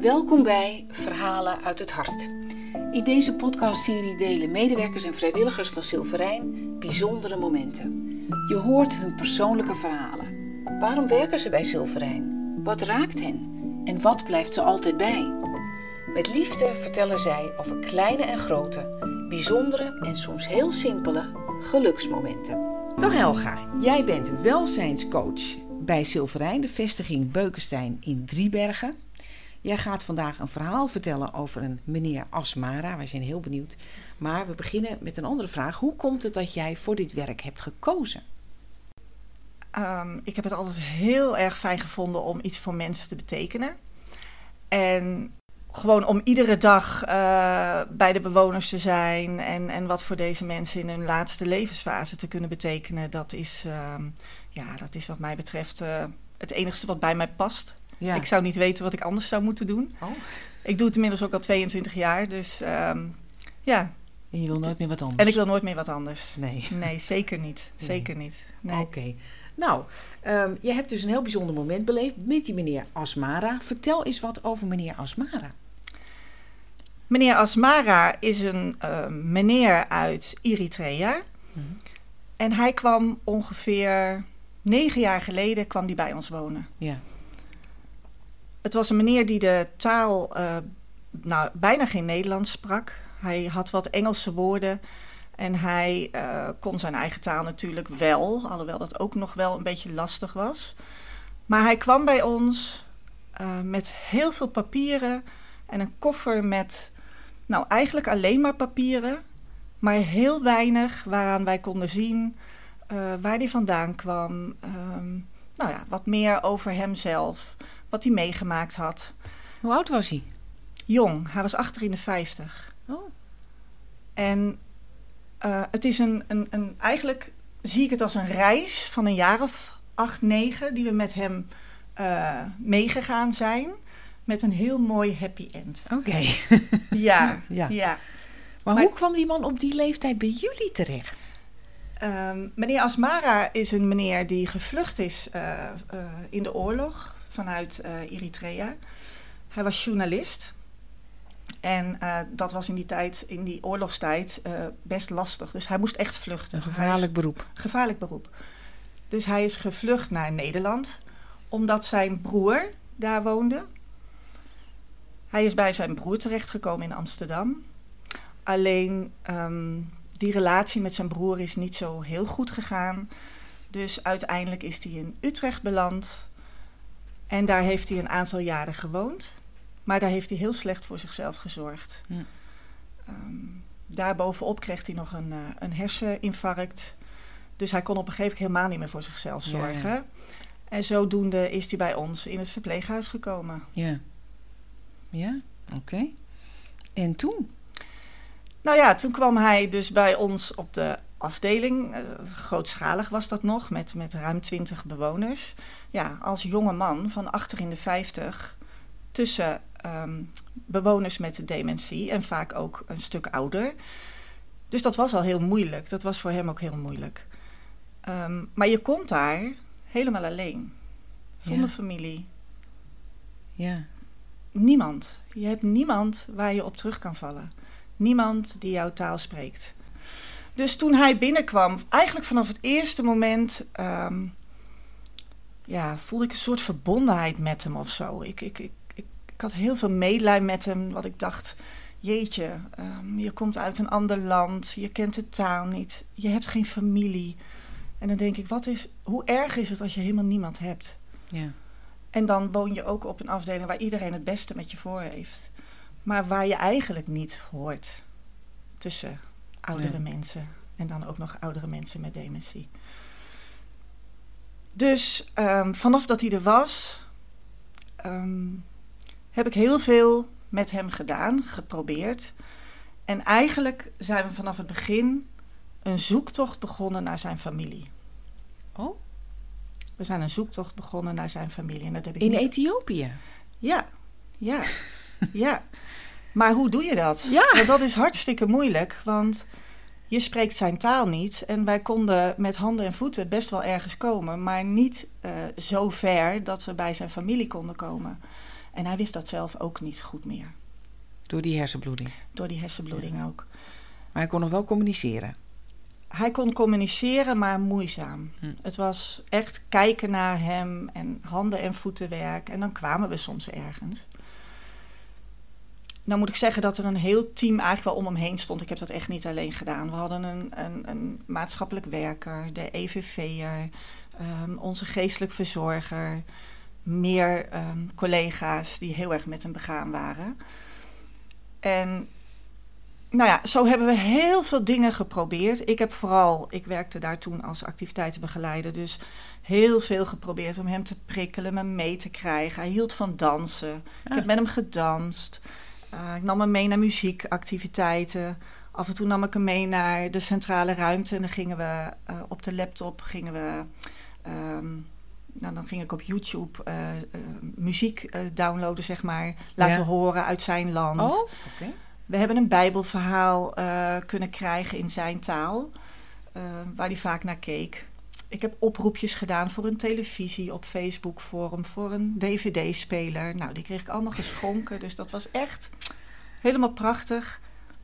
Welkom bij Verhalen uit het Hart. In deze podcastserie delen medewerkers en vrijwilligers van Silverijn bijzondere momenten. Je hoort hun persoonlijke verhalen. Waarom werken ze bij Silverijn? Wat raakt hen? En wat blijft ze altijd bij? Met liefde vertellen zij over kleine en grote, bijzondere en soms heel simpele geluksmomenten. Dag Helga, jij bent welzijnscoach bij Silverijn, de vestiging Beukenstein in Driebergen. Jij gaat vandaag een verhaal vertellen over een meneer Asmara. Wij zijn heel benieuwd. Maar we beginnen met een andere vraag. Hoe komt het dat jij voor dit werk hebt gekozen? Um, ik heb het altijd heel erg fijn gevonden om iets voor mensen te betekenen. En gewoon om iedere dag uh, bij de bewoners te zijn en, en wat voor deze mensen in hun laatste levensfase te kunnen betekenen, dat is, uh, ja, dat is wat mij betreft uh, het enigste wat bij mij past. Ja. Ik zou niet weten wat ik anders zou moeten doen. Oh. Ik doe het inmiddels ook al 22 jaar, dus um, ja. En je wil nooit meer wat anders? En ik wil nooit meer wat anders. Nee. Nee, zeker niet. Nee. Zeker niet. Nee. Oké. Okay. Nou, um, je hebt dus een heel bijzonder moment beleefd met die meneer Asmara. Vertel eens wat over meneer Asmara. Meneer Asmara is een uh, meneer uit Eritrea. Mm-hmm. En hij kwam ongeveer negen jaar geleden kwam die bij ons wonen. Ja. Het was een meneer die de taal uh, nou, bijna geen Nederlands sprak. Hij had wat Engelse woorden. En hij uh, kon zijn eigen taal natuurlijk wel, alhoewel dat ook nog wel een beetje lastig was. Maar hij kwam bij ons uh, met heel veel papieren en een koffer met, nou eigenlijk alleen maar papieren, maar heel weinig waaraan wij konden zien waar hij vandaan kwam. Um, nou ja, wat meer over hemzelf, wat hij meegemaakt had. Hoe oud was hij? Jong, hij was achter in de 50. Oh. En uh, het is een, een, een, eigenlijk zie ik het als een reis van een jaar of acht, negen, die we met hem uh, meegegaan zijn. Met een heel mooi happy end. Oké. Okay. ja, ja, ja. Maar, maar, hoe kwam die man op die leeftijd bij jullie terecht? Um, meneer Asmara is een meneer die gevlucht is uh, uh, in de oorlog vanuit uh, Eritrea. Hij was journalist. En uh, dat was in die tijd, in die oorlogstijd, uh, best lastig. Dus hij moest echt vluchten. Een gevaarlijk beroep. Gevaarlijk beroep. Dus hij is gevlucht naar Nederland, omdat zijn broer daar woonde. Hij is bij zijn broer terechtgekomen in Amsterdam. Alleen um, die relatie met zijn broer is niet zo heel goed gegaan. Dus uiteindelijk is hij in Utrecht beland. En daar heeft hij een aantal jaren gewoond. Maar daar heeft hij heel slecht voor zichzelf gezorgd. Ja. Um, daarbovenop kreeg hij nog een, uh, een herseninfarct. Dus hij kon op een gegeven moment helemaal niet meer voor zichzelf zorgen. Ja, ja. En zodoende is hij bij ons in het verpleeghuis gekomen. Ja. Ja, oké. Okay. En toen? Nou ja, toen kwam hij dus bij ons op de afdeling. Uh, grootschalig was dat nog, met, met ruim 20 bewoners. Ja, als jonge man van achter in de 50 tussen um, bewoners met dementie en vaak ook een stuk ouder. Dus dat was al heel moeilijk. Dat was voor hem ook heel moeilijk. Um, maar je komt daar helemaal alleen, zonder ja. familie. Ja. Niemand. Je hebt niemand waar je op terug kan vallen. Niemand die jouw taal spreekt. Dus toen hij binnenkwam, eigenlijk vanaf het eerste moment, um, ja, voelde ik een soort verbondenheid met hem of zo. Ik, ik, ik, ik, ik had heel veel medelijden met hem, wat ik dacht, jeetje, um, je komt uit een ander land, je kent de taal niet, je hebt geen familie. En dan denk ik, wat is, hoe erg is het als je helemaal niemand hebt? Ja. En dan woon je ook op een afdeling waar iedereen het beste met je voor heeft. Maar waar je eigenlijk niet hoort tussen oudere ja. mensen en dan ook nog oudere mensen met dementie. Dus um, vanaf dat hij er was, um, heb ik heel veel met hem gedaan, geprobeerd. En eigenlijk zijn we vanaf het begin een zoektocht begonnen naar zijn familie. Oh? We zijn een zoektocht begonnen naar zijn familie. En dat heb ik In niet... Ethiopië? Ja, ja, ja. Maar hoe doe je dat? Ja. Want dat is hartstikke moeilijk, want je spreekt zijn taal niet. En wij konden met handen en voeten best wel ergens komen, maar niet uh, zo ver dat we bij zijn familie konden komen. En hij wist dat zelf ook niet goed meer. Door die hersenbloeding. Door die hersenbloeding ook. Maar hij kon nog wel communiceren. Hij kon communiceren, maar moeizaam. Hm. Het was echt kijken naar hem en handen- en voetenwerk. En dan kwamen we soms ergens. Nou moet ik zeggen dat er een heel team eigenlijk wel om hem heen stond. Ik heb dat echt niet alleen gedaan. We hadden een, een, een maatschappelijk werker, de EVV'er, ehm, onze geestelijk verzorger, meer ehm, collega's die heel erg met hem begaan waren. En nou ja, zo hebben we heel veel dingen geprobeerd. Ik heb vooral, ik werkte daar toen als activiteitenbegeleider, dus heel veel geprobeerd om hem te prikkelen, me mee te krijgen. Hij hield van dansen. Ik Ah. heb met hem gedanst. Uh, ik nam hem mee naar muziekactiviteiten. Af en toe nam ik hem mee naar de centrale ruimte en dan gingen we uh, op de laptop gingen we. Um, nou, dan ging ik op YouTube uh, muziek downloaden, zeg maar, laten Ja. horen uit zijn land. Oh. We hebben een Bijbelverhaal kunnen krijgen in zijn taal, waar hij vaak naar keek. Ik heb oproepjes gedaan voor een televisie op Facebook Forum, voor een DVD-speler. Nou, die kreeg ik allemaal geschonken, dus dat was echt helemaal prachtig.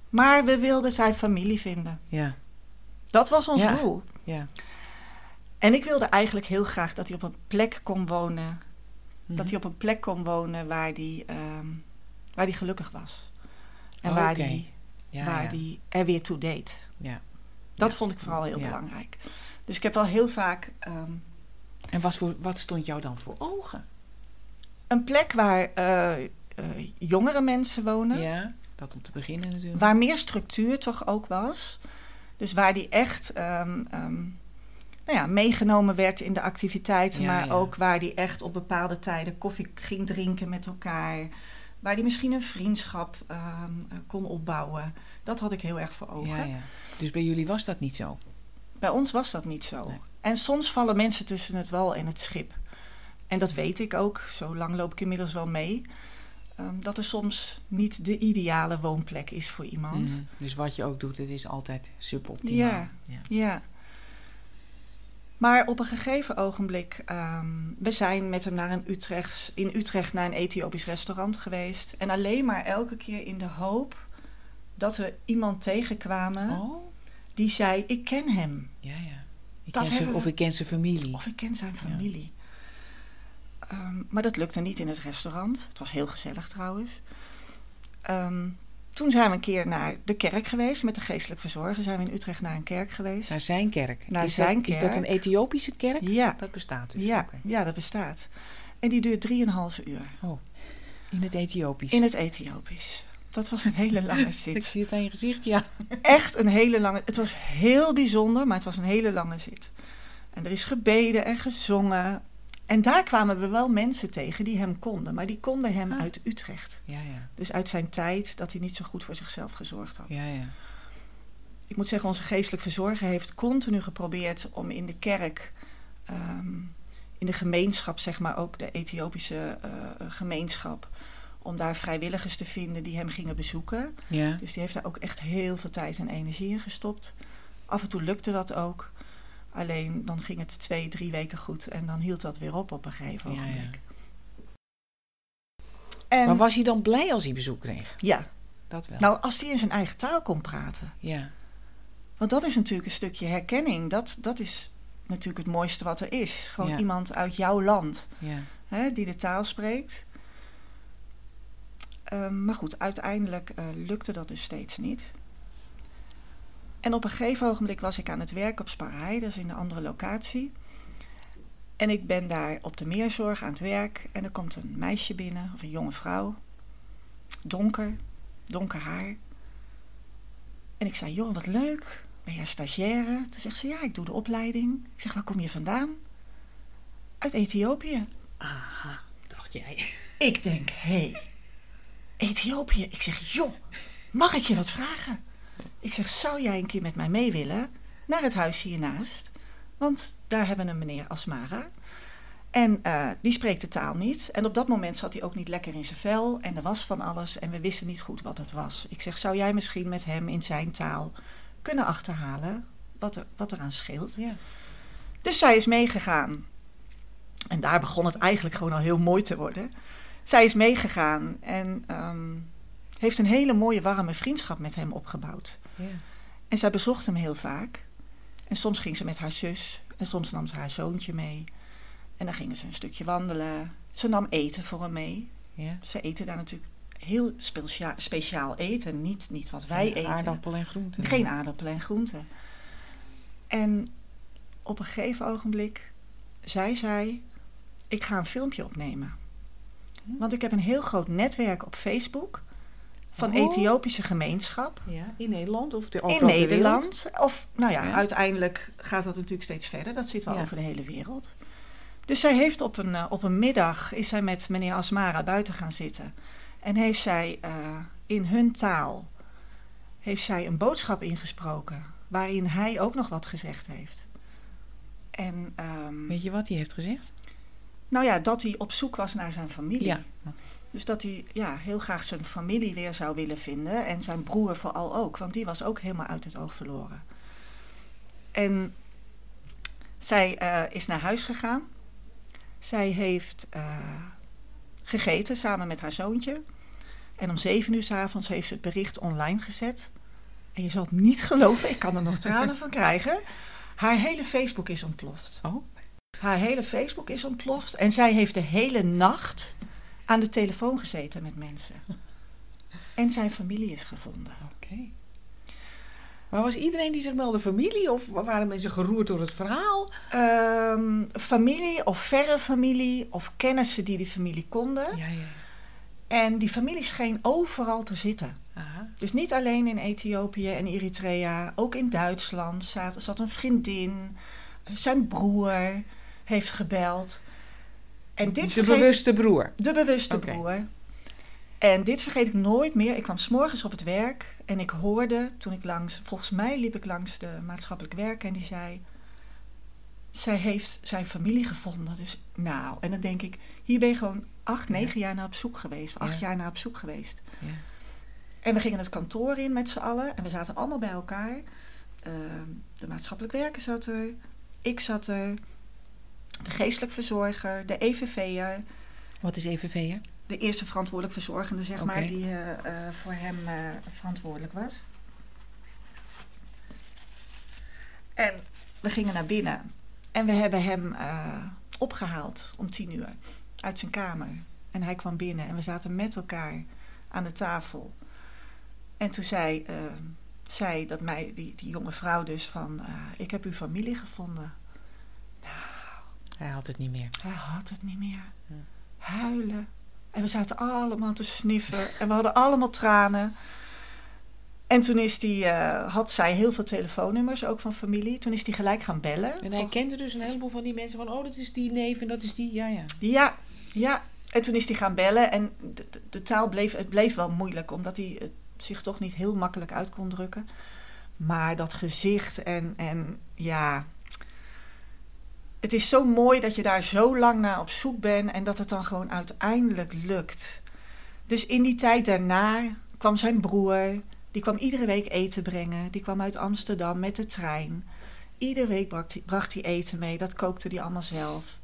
Maar we wilden zijn familie vinden. Ja, Dat was ons Ja. doel. ja. En ik wilde eigenlijk heel graag dat hij op een plek kon wonen. Mhm. Dat hij op een plek kon wonen waar hij, ehm, waar hij gelukkig was. En Oh, waar hij ja, waar die er weer toe deed. Ja. Dat vond ik vooral heel Ja. belangrijk. Dus ik heb wel heel vaak ehm, En wat, voor, wat stond jou dan voor ogen? een plek waar eh, eh, jongere mensen wonen, Ja, dat om te beginnen natuurlijk. waar meer structuur toch ook was. Dus waar die echt ehm, ehm, nou ja, meegenomen werd in de activiteiten, Ja, maar ja. ook waar die echt op bepaalde tijden koffie ging drinken met elkaar. Waar die misschien een vriendschap kon opbouwen. Dat had ik heel erg voor ogen. Ja, ja. Dus bij jullie was dat niet zo? Bij ons was dat niet zo. Nee. En soms vallen mensen tussen het wal en het schip. En dat weet ik ook, zo lang loop ik inmiddels wel mee. ehm, dat er soms niet de ideale woonplek is voor iemand. Mhm. Dus wat je ook doet, het is altijd suboptimaal. Ja. ja. Ja. Maar op een gegeven ogenblik, ehm, we zijn met hem naar een Utrechts, in Utrecht naar een Ethiopisch restaurant geweest. En alleen maar elke keer in de hoop dat we iemand tegenkwamen Oh, die zei: Ik ken hem. ja, ja. Ik Dat ken zijn- of ik ken zijn familie. Of ik ken zijn familie. Ehm, maar dat lukte niet in het restaurant. Het was heel gezellig trouwens. Ehm, toen zijn we een keer naar de kerk geweest met de geestelijk verzorger. Zijn we in Utrecht naar een kerk geweest. Naar zijn kerk. Naar is zijn dat, Is dat kerk. een Ethiopische kerk? Ja, Dat bestaat dus. ja, ja, dat bestaat. En die duurt 3,5 uur In het Ethiopisch. in het Ethiopisch. Dat was een hele lange Ik zit. zie het aan je gezicht, ja. Echt een hele lange. Het was heel bijzonder, maar het was een hele lange zit. En er is gebeden en gezongen. En daar kwamen we wel mensen tegen die hem konden. Maar die konden hem Ah. uit Utrecht. Ja, ja. Dus uit zijn tijd dat hij niet zo goed voor zichzelf gezorgd had. Ja, ja. Ik moet zeggen, onze geestelijk verzorger heeft continu geprobeerd om in de kerk, ehm, in de gemeenschap, zeg maar ook de Ethiopische eh, gemeenschap, om daar vrijwilligers te vinden die hem gingen bezoeken. Ja. Dus die heeft daar ook echt heel veel tijd en energie in gestopt. Af en toe lukte dat ook. Alleen dan ging het twee, drie weken goed en dan hield dat weer op op een gegeven Ja, ja. En, Maar was hij dan blij als hij bezoek kreeg? ja, Dat wel. nou als hij in zijn eigen taal kon praten. Ja. Want dat is natuurlijk een stukje herkenning. Dat, dat is natuurlijk het mooiste wat er is. Gewoon Ja. iemand uit jouw land Ja. hè, die de taal spreekt. Ehm, maar goed, uiteindelijk eh, lukte dat dus steeds niet. En op een gegeven ogenblik was ik aan het werk op Sparrij, dat is in een andere locatie. En ik ben daar op de meerzorg aan het werk en er komt een meisje binnen, of een jonge vrouw. Donker, donker haar. En ik zei, joh, wat leuk. Ben jij stagiaire? Toen zegt ze, ja, ik doe de opleiding. Ik zeg, waar kom je vandaan? Uit Ethiopië. Aha, dacht jij. Ik denk, hé, hey, Ethiopië. Ik zeg, joh, mag ik je wat vragen? Ik zeg, zou jij een keer met mij mee willen naar het huis hiernaast? Want daar hebben we een meneer Asmara. En eh, die spreekt de taal niet. En op dat moment zat hij ook niet lekker in zijn vel. En er was van alles. En we wisten niet goed wat het was. Ik zeg, zou jij misschien met hem in zijn taal kunnen achterhalen wat er, wat eraan scheelt? Ja. Dus zij is meegegaan. En daar begon het eigenlijk gewoon al heel mooi te worden. Zij is meegegaan en ehm, heeft een hele mooie warme vriendschap met hem opgebouwd. Ja. En zij bezocht hem heel vaak. En soms ging ze met haar zus en soms nam ze haar zoontje mee. En dan gingen ze een stukje wandelen. Ze nam eten voor hem mee. Ja. Ze eten daar natuurlijk heel specia- speciaal eten, niet, niet wat wij Ja, eten. Aardappel en groenten. Geen aardappelen en groenten. En op een gegeven ogenblik zei zij: Ik ga een filmpje opnemen. Want ik heb een heel groot netwerk op Facebook van Oh. Ethiopische gemeenschap Ja, in Nederland of de, in? Nederland. Of nou ja, Ja. uiteindelijk gaat dat natuurlijk steeds verder. Dat zit wel Ja. over de hele wereld. Dus zij heeft op een, eh, op een middag is zij met meneer Asmara buiten gaan zitten. En heeft zij eh, in hun taal heeft zij een boodschap ingesproken. Waarin hij ook nog wat gezegd heeft. En ehm, Weet je wat hij heeft gezegd? Nou ja, dat hij op zoek was naar zijn familie. Ja. Dus dat hij ja, heel graag zijn familie weer zou willen vinden. En zijn broer vooral ook, want die was ook helemaal uit het oog verloren. En zij eh, is naar huis gegaan. Zij heeft eh, gegeten samen met haar zoontje. En om zeven uur s avonds heeft ze het bericht online gezet. En je zal het niet geloven, ik kan er nog tranen van krijgen. Haar hele Facebook is ontploft. Oh, Haar hele Facebook is ontploft. En zij heeft de hele nacht aan de telefoon gezeten met mensen. En zijn familie is gevonden. oké. Maar was iedereen die zich meldde familie of waren mensen geroerd door het verhaal? Ehm, familie of verre familie of kennissen die die familie konden. Ja, ja. En die familie scheen overal te zitten. Aha. Dus niet alleen in Ethiopië en Eritrea, ook in Duitsland zat, zat een vriendin. Zijn broer heeft gebeld. En dit de vergeet- bewuste broer. De bewuste broer. En dit vergeet ik nooit meer. Ik kwam s'morgens op het werk en ik hoorde toen ik langs, volgens mij liep ik langs de maatschappelijk werk en die zei: Zij heeft zijn familie gevonden. Dus nou, en dan denk ik: hier ben je gewoon acht, negen jaar naar op zoek geweest, acht Ja. jaar naar op zoek geweest. Ja. En we gingen het kantoor in met z'n allen en we zaten allemaal bij elkaar. Ehm, de maatschappelijk werker zat er, ik zat er, de geestelijk verzorger, de EVV'er Wat is EVV'er? de eerste verantwoordelijk verzorgende, zeg maar, die eh, eh, voor hem eh, verantwoordelijk was. En we gingen naar binnen. En we hebben hem eh, opgehaald om tien uur uit zijn kamer. En hij kwam binnen en we zaten met elkaar aan de tafel. En toen zei, zei dat mij, die, die jonge vrouw dus van, ik heb uw familie gevonden. Hij had het niet meer. Hij had het niet meer. Ja. Huilen. En we zaten allemaal te sniffen. En we hadden allemaal tranen. En toen is die, eh, had zij heel veel telefoonnummers, ook van familie. Toen is hij gelijk gaan bellen. En hij kende dus een heleboel van die mensen van, oh, dat is die neef en dat is die, ja, ja. Ja, ja. En toen is hij gaan bellen. En de taal bleef, het bleef wel moeilijk, omdat hij het zich toch niet heel makkelijk uit kon drukken. Maar dat gezicht en, en ja. Het is zo mooi dat je daar zo lang naar op zoek bent en dat het dan gewoon uiteindelijk lukt. Dus in die tijd daarna kwam zijn broer, die kwam iedere week eten brengen. Die kwam uit Amsterdam met de trein. Iedere week bracht hij, bracht hij eten mee, dat kookte hij allemaal zelf.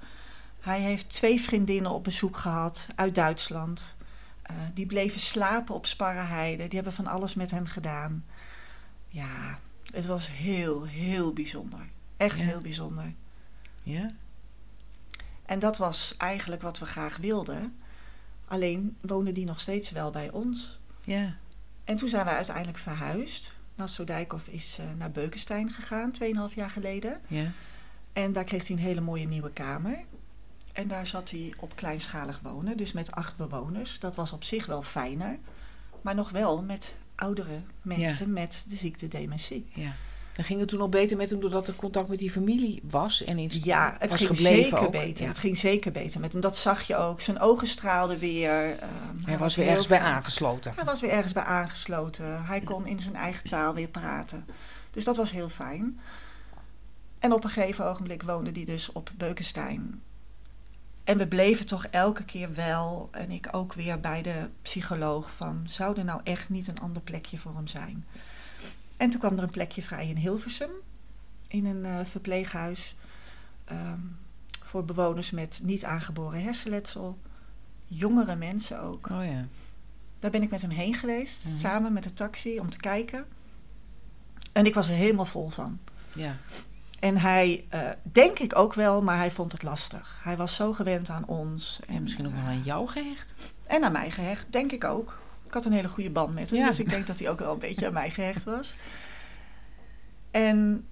Hij heeft twee vriendinnen op bezoek gehad uit Duitsland. Eh, die bleven slapen op Sparrenheide. Die hebben van alles met hem gedaan. Ja, het was heel, heel bijzonder. Echt Ja. heel bijzonder. Ja? En dat was eigenlijk wat we graag wilden. Alleen woonde die nog steeds wel bij ons. Ja. En toen zijn we uiteindelijk verhuisd. Nassau Dijkhoff is eh, naar Beukenstein gegaan, 2,5 jaar geleden. Ja. En daar kreeg hij een hele mooie nieuwe kamer. En daar zat hij op kleinschalig wonen, dus met acht bewoners. Dat was op zich wel fijner, maar nog wel met oudere mensen met de ziekte dementie. ja. Dan ging het toen al beter met hem doordat er contact met die familie was en in Ja, het ging zeker ook. beter. Ja. Het ging zeker beter met hem. Dat zag je ook. Zijn ogen straalden weer. ehm, Hij was weer ergens bij aangesloten. Hij was weer ergens bij aangesloten. Hij kon in zijn eigen taal weer praten. Dus dat was heel fijn. En op een gegeven ogenblik woonde hij dus op Beukenstein. En we bleven toch elke keer wel, en ik ook weer bij de psycholoog, van zou er nou echt niet een ander plekje voor hem zijn? En toen kwam er een plekje vrij in Hilversum, in een eh, verpleeghuis, ehm, voor bewoners met niet aangeboren hersenletsel. jongere mensen ook. Oh ja. Daar ben ik met hem heen geweest, Mhm. samen met de taxi, om te kijken. En ik was er helemaal vol van. Ja. En hij, eh, denk ik ook wel, maar hij vond het lastig. Hij was zo gewend aan ons. En misschien ook wel aan jou gehecht. En aan mij gehecht, denk ik ook. Ik had een hele goede band met hem, Ja. dus ik denk dat hij ook wel een beetje aan mij gehecht was. En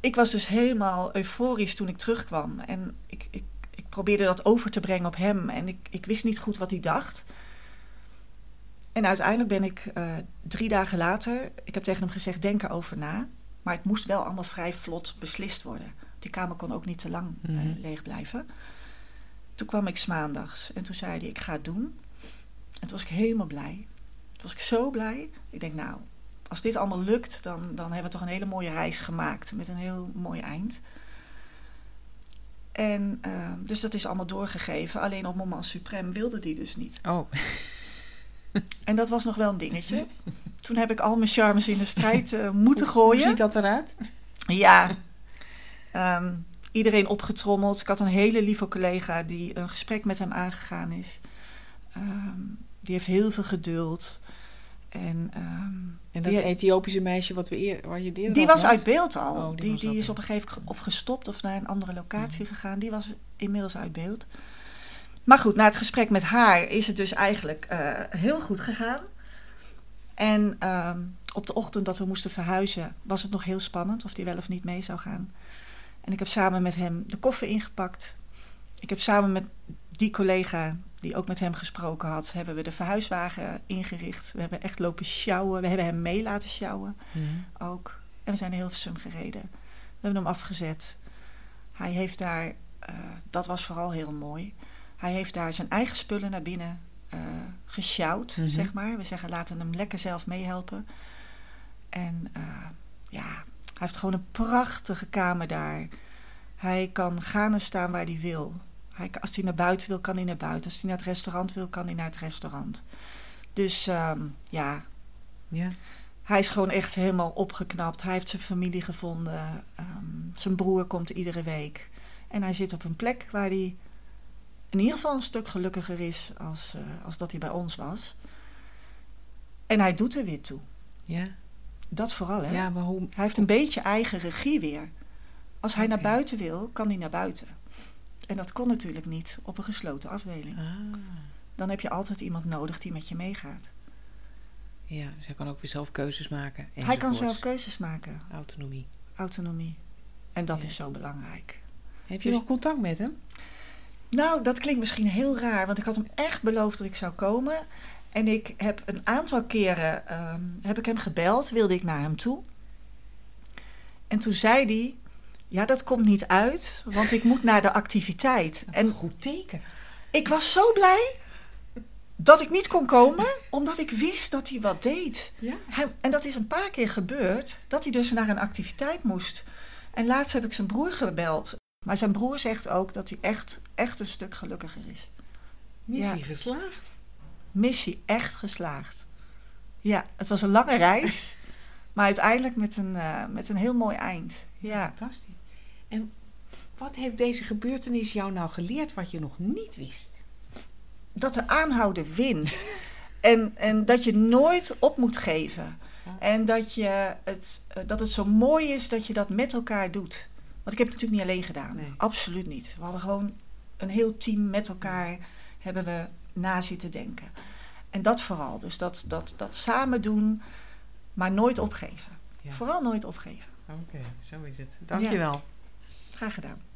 ik was dus helemaal euforisch toen ik terugkwam. En ik, ik, ik probeerde dat over te brengen op hem. En ik, ik wist niet goed wat hij dacht. En uiteindelijk ben ik eh, drie dagen later... Ik heb tegen hem gezegd, denk erover na. Maar het moest wel allemaal vrij vlot beslist worden. Die kamer kon ook niet te lang eh, Mhm. leeg blijven. Toen kwam ik maandags en toen zei hij, ik ga het doen. En toen was ik helemaal blij. Toen was ik zo blij. Ik denk, nou, als dit allemaal lukt, dan, dan hebben we toch een hele mooie reis gemaakt. Met een heel mooi eind. En eh, dus dat is allemaal doorgegeven. Alleen op moment suprem wilde die dus niet. Oh. En dat was nog wel een dingetje. Toen heb ik al mijn charmes in de strijd eh, moeten Hoe gooien. ziet dat eruit? Ja. Ehm, iedereen opgetrommeld. Ik had een hele lieve collega die een gesprek met hem aangegaan is. Ehm, die heeft heel veel geduld. En ehm, En dat Die- Ethiopische meisje wat we eer, waar je eerder die was had? uit beeld al. Oh, die die is op een gegeven moment of gestopt of naar een andere locatie Mhm. gegaan. Die was inmiddels uit beeld. Maar goed, na het gesprek met haar is het dus eigenlijk eh, heel goed gegaan. En ehm, op de ochtend dat we moesten verhuizen, was het nog heel spannend of die wel of niet mee zou gaan. En ik heb samen met hem de koffer ingepakt. Ik heb samen met die collega, die ook met hem gesproken had, hebben we de verhuiswagen ingericht. We hebben echt lopen sjouwen. We hebben hem mee laten sjouwen Mhm. ook. En we zijn naar Hilversum gereden. We hebben hem afgezet. Hij heeft daar, eh, dat was vooral heel mooi. Hij heeft daar zijn eigen spullen naar binnen eh gesjouwd, Mhm. zeg maar. We zeggen, laten hem lekker zelf meehelpen. En eh, ja, hij heeft gewoon een prachtige kamer daar. Hij kan gaan en staan waar hij wil. Hij, als hij naar buiten wil, kan hij naar buiten. Als hij naar het restaurant wil, kan hij naar het restaurant. Dus ehm, ja, Ja. hij is gewoon echt helemaal opgeknapt. Hij heeft zijn familie gevonden. Ehm, zijn broer komt iedere week. En hij zit op een plek waar hij in ieder geval een stuk gelukkiger is als, eh, als dat hij bij ons was. En hij doet er weer toe. Ja. Dat vooral, hè? ja, maar hoe... Hij heeft een beetje eigen regie weer. Als hij naar buiten wil, kan hij naar buiten. En dat kon natuurlijk niet op een gesloten afdeling. Ah, Dan heb je altijd iemand nodig die met je meegaat. ja, dus hij kan ook weer zelf keuzes maken. Hij kan zelf keuzes maken. Autonomie. Autonomie. En dat Ja. is zo belangrijk. Heb je Dus- nog contact met hem? Nou, dat klinkt misschien heel raar, want ik had hem echt beloofd dat ik zou komen. En ik heb een aantal keren ehm, heb ik hem gebeld, wilde ik naar hem toe. En toen zei hij, ja, dat komt niet uit, want ik moet naar de activiteit. En goed teken. ik was zo blij dat ik niet kon komen, omdat ik wist dat hij wat deed. Ja? Hij- en dat is een paar keer gebeurd, dat hij dus naar een activiteit moest. En laatst heb ik zijn broer gebeld. Maar zijn broer zegt ook dat hij echt, echt een stuk gelukkiger is. Missie Ja. geslaagd. Missie echt geslaagd. Ja, het was een lange reis, maar uiteindelijk met een, eh, met een heel mooi eind. Ja. Fantastisch. En wat heeft deze gebeurtenis jou nou geleerd wat je nog niet wist? Dat er aanhouden wint. En, en dat je nooit op moet geven. Ja. En dat, je het, eh, dat het zo mooi is dat je dat met elkaar doet. Want ik heb het natuurlijk niet alleen gedaan. Nee. Absoluut niet. We hadden gewoon een heel team met elkaar hebben we na zitten denken. En dat vooral. Dus dat, dat, dat samen doen, maar nooit opgeven. Ja. Vooral nooit opgeven. Oké, zo is het. Dankjewel. Graag gedaan.